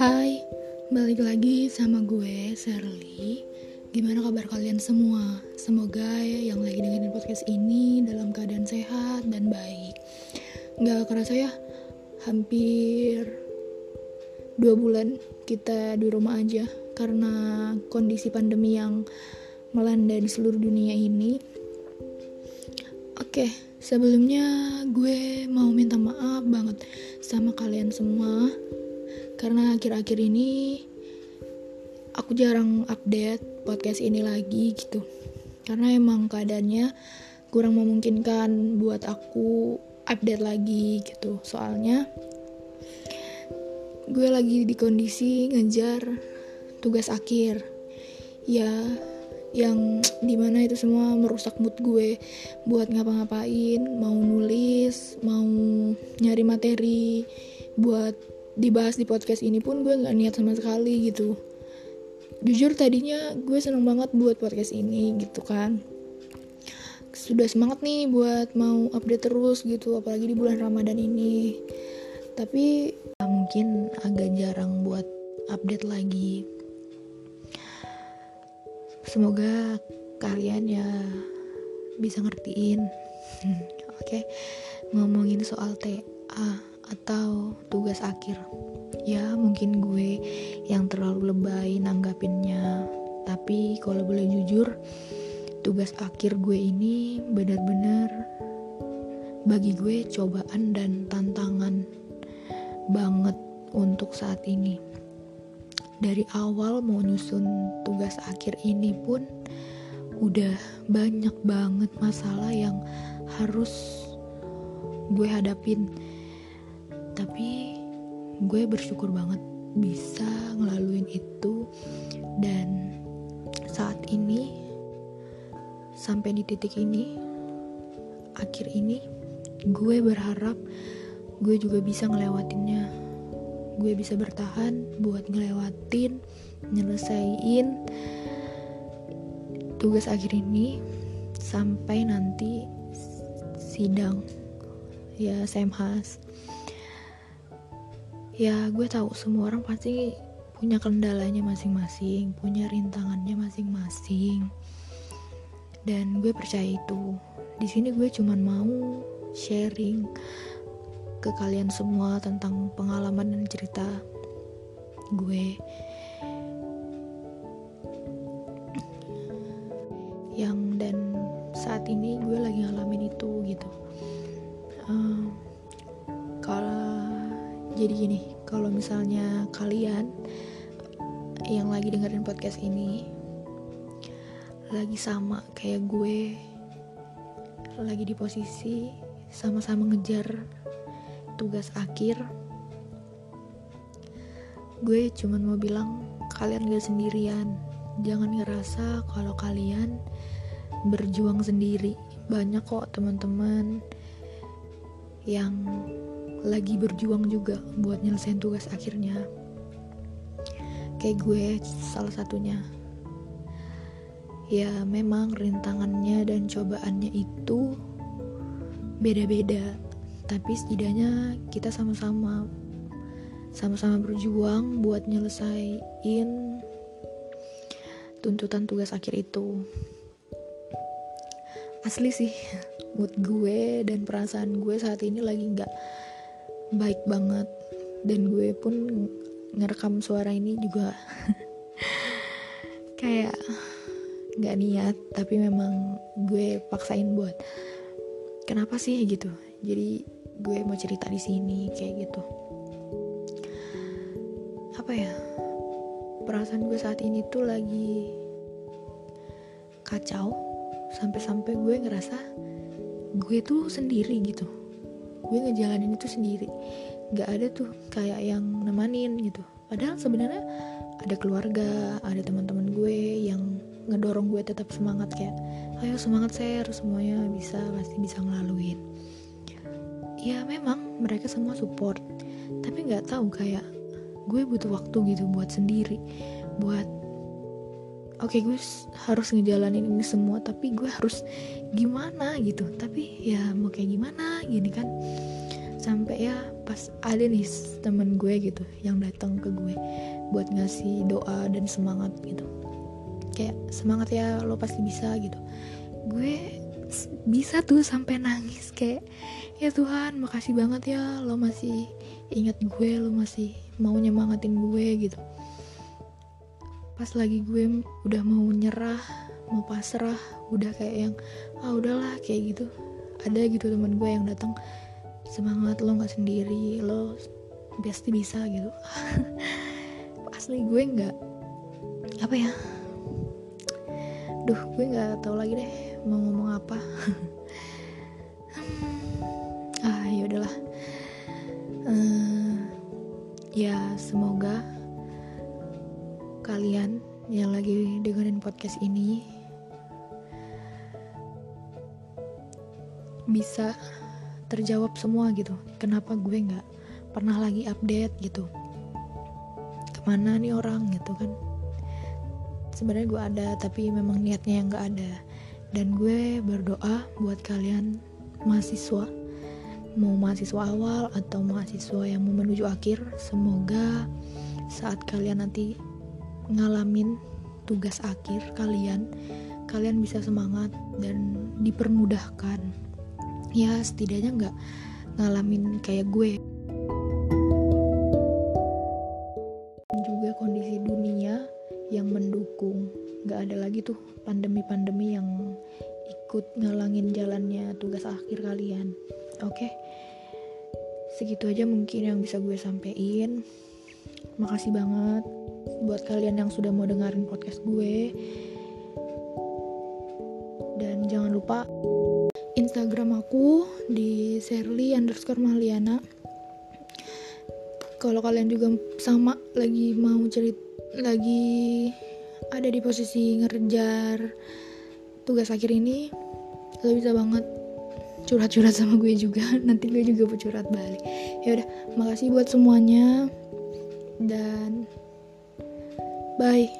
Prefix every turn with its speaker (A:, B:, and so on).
A: Hai, balik lagi sama gue, Sherly Gimana kabar kalian semua? Semoga ya yang lagi dengerin podcast ini dalam keadaan sehat dan baik. Gak kerasa ya, hampir dua bulan kita di rumah aja Karena kondisi pandemi yang melanda di seluruh dunia ini. Oke, sebelumnya gue mau minta maaf banget sama kalian semua karena akhir-akhir ini aku jarang update podcast ini lagi gitu. Karena emang keadaannya kurang memungkinkan buat aku update lagi gitu. Soalnya gue lagi di kondisi ngejar tugas akhir. Ya yang di mana itu semua merusak mood gue buat ngapa-ngapain mau nulis mau nyari materi buat dibahas di podcast ini pun gue nggak niat sama sekali gitu. Jujur tadinya gue seneng banget buat podcast ini gitu kan. Sudah semangat nih buat mau update terus gitu apalagi di bulan Ramadan ini. Tapi ya mungkin agak jarang buat update lagi. Semoga kalian ya bisa ngertiin. Oke okay. ngomongin soal TA atau tugas akhir. Ya, mungkin gue yang terlalu lebay nanggapinnya. Tapi kalau boleh jujur, tugas akhir gue ini benar-benar bagi gue cobaan dan tantangan banget untuk saat ini. Dari awal mau nyusun tugas akhir ini pun udah banyak banget masalah yang harus gue hadapin tapi gue bersyukur banget bisa ngelaluin itu. Dan saat ini sampai di titik ini akhir ini gue berharap gue juga bisa ngelewatinnya. Gue bisa bertahan buat ngelewatin nyelesain tugas akhir ini sampai nanti sidang ya semhas ya gue tahu semua orang pasti punya kendalanya masing-masing punya rintangannya masing-masing. Dan gue percaya itu. Di sini gue cuman mau sharing ke kalian semua tentang pengalaman dan cerita gue. Yang dan saat ini gue lagi ngalamin itu gitu. Kalau jadi gini kalau misalnya kalian yang lagi dengerin podcast ini lagi sama kayak gue lagi di posisi sama-sama ngejar tugas akhir gue cuman mau bilang kalian gak sendirian. Jangan ngerasa kalau kalian berjuang sendiri. Banyak kok teman-teman yang lagi berjuang juga buat nyelesain tugas akhirnya. Kayak gue salah satunya. Ya memang rintangannya dan cobaannya itu beda-beda. Tapi setidaknya kita sama-sama sama-sama berjuang buat nyelesain tuntutan tugas akhir itu. Asli sih mood gue dan perasaan gue saat ini lagi nggak baik banget. Dan gue pun ngerekam suara ini juga kayak nggak niat tapi memang gue paksain buat kenapa sih? gitu. Jadi gue mau cerita di sini kayak gitu. Apa ya? Perasaan gue saat ini tuh lagi kacau. Sampai-sampai gue ngerasa gue tuh sendiri gitu gue ngejalanin itu sendiri. Nggak ada tuh kayak yang nemanin gitu. Padahal sebenarnya ada keluarga ada teman-teman gue yang ngedorong gue tetap semangat kayak ayo semangat share semuanya bisa pasti bisa ngelaluin. Ya memang mereka semua support. Tapi nggak tahu kayak gue butuh waktu gitu buat sendiri buat oke okay, gue harus ngejalanin ini semua tapi gue harus gimana gitu. Tapi ya mau kayak gimana gini kan. Sampai ya pas ada nih temen gue gitu yang datang ke gue buat ngasih doa dan semangat gitu. Kayak semangat ya lo pasti bisa gitu. Gue bisa tuh sampai nangis kayak ya Tuhan makasih banget ya lo masih ingat gue lo masih mau nyemangatin gue gitu pas lagi gue udah mau nyerah mau pasrah udah kayak yang ah udahlah kayak gitu. Ada gitu teman gue yang datang semangat lo nggak sendiri lo pasti bisa gitu. Asli gue nggak apa ya duh gue nggak tahu lagi deh mau ngomong apa. Ah ya udahlah. Uh, ya semoga kalian yang lagi dengerin podcast ini bisa terjawab semua gitu. Kenapa gue nggak pernah lagi update gitu? Ke mana nih orang gitu kan? Sebenarnya gue ada tapi memang niatnya yang nggak ada. Dan gue berdoa buat kalian mahasiswa. Mau mahasiswa awal atau mahasiswa yang mau menuju akhir semoga saat kalian nanti ngalamin tugas akhir kalian kalian bisa semangat dan dipermudahkan. Ya setidaknya nggak ngalamin kayak gue. Juga kondisi dunia yang mendukung. Nggak ada lagi tuh pandemi-pandemi yang ikut ngalangin jalannya tugas akhir kalian. Oke? Okay? segitu aja mungkin yang bisa gue sampein. Makasih banget buat kalian yang sudah mau dengerin podcast gue dan jangan lupa Instagram aku di Sherly underscore Maliana. Kalau kalian juga sama lagi mau cerit lagi ada di posisi ngerjar tugas akhir ini, lo bisa banget curhat-curhat sama gue juga. Nanti gue juga curhat balik. Ya udah, makasih buat semuanya dan bye.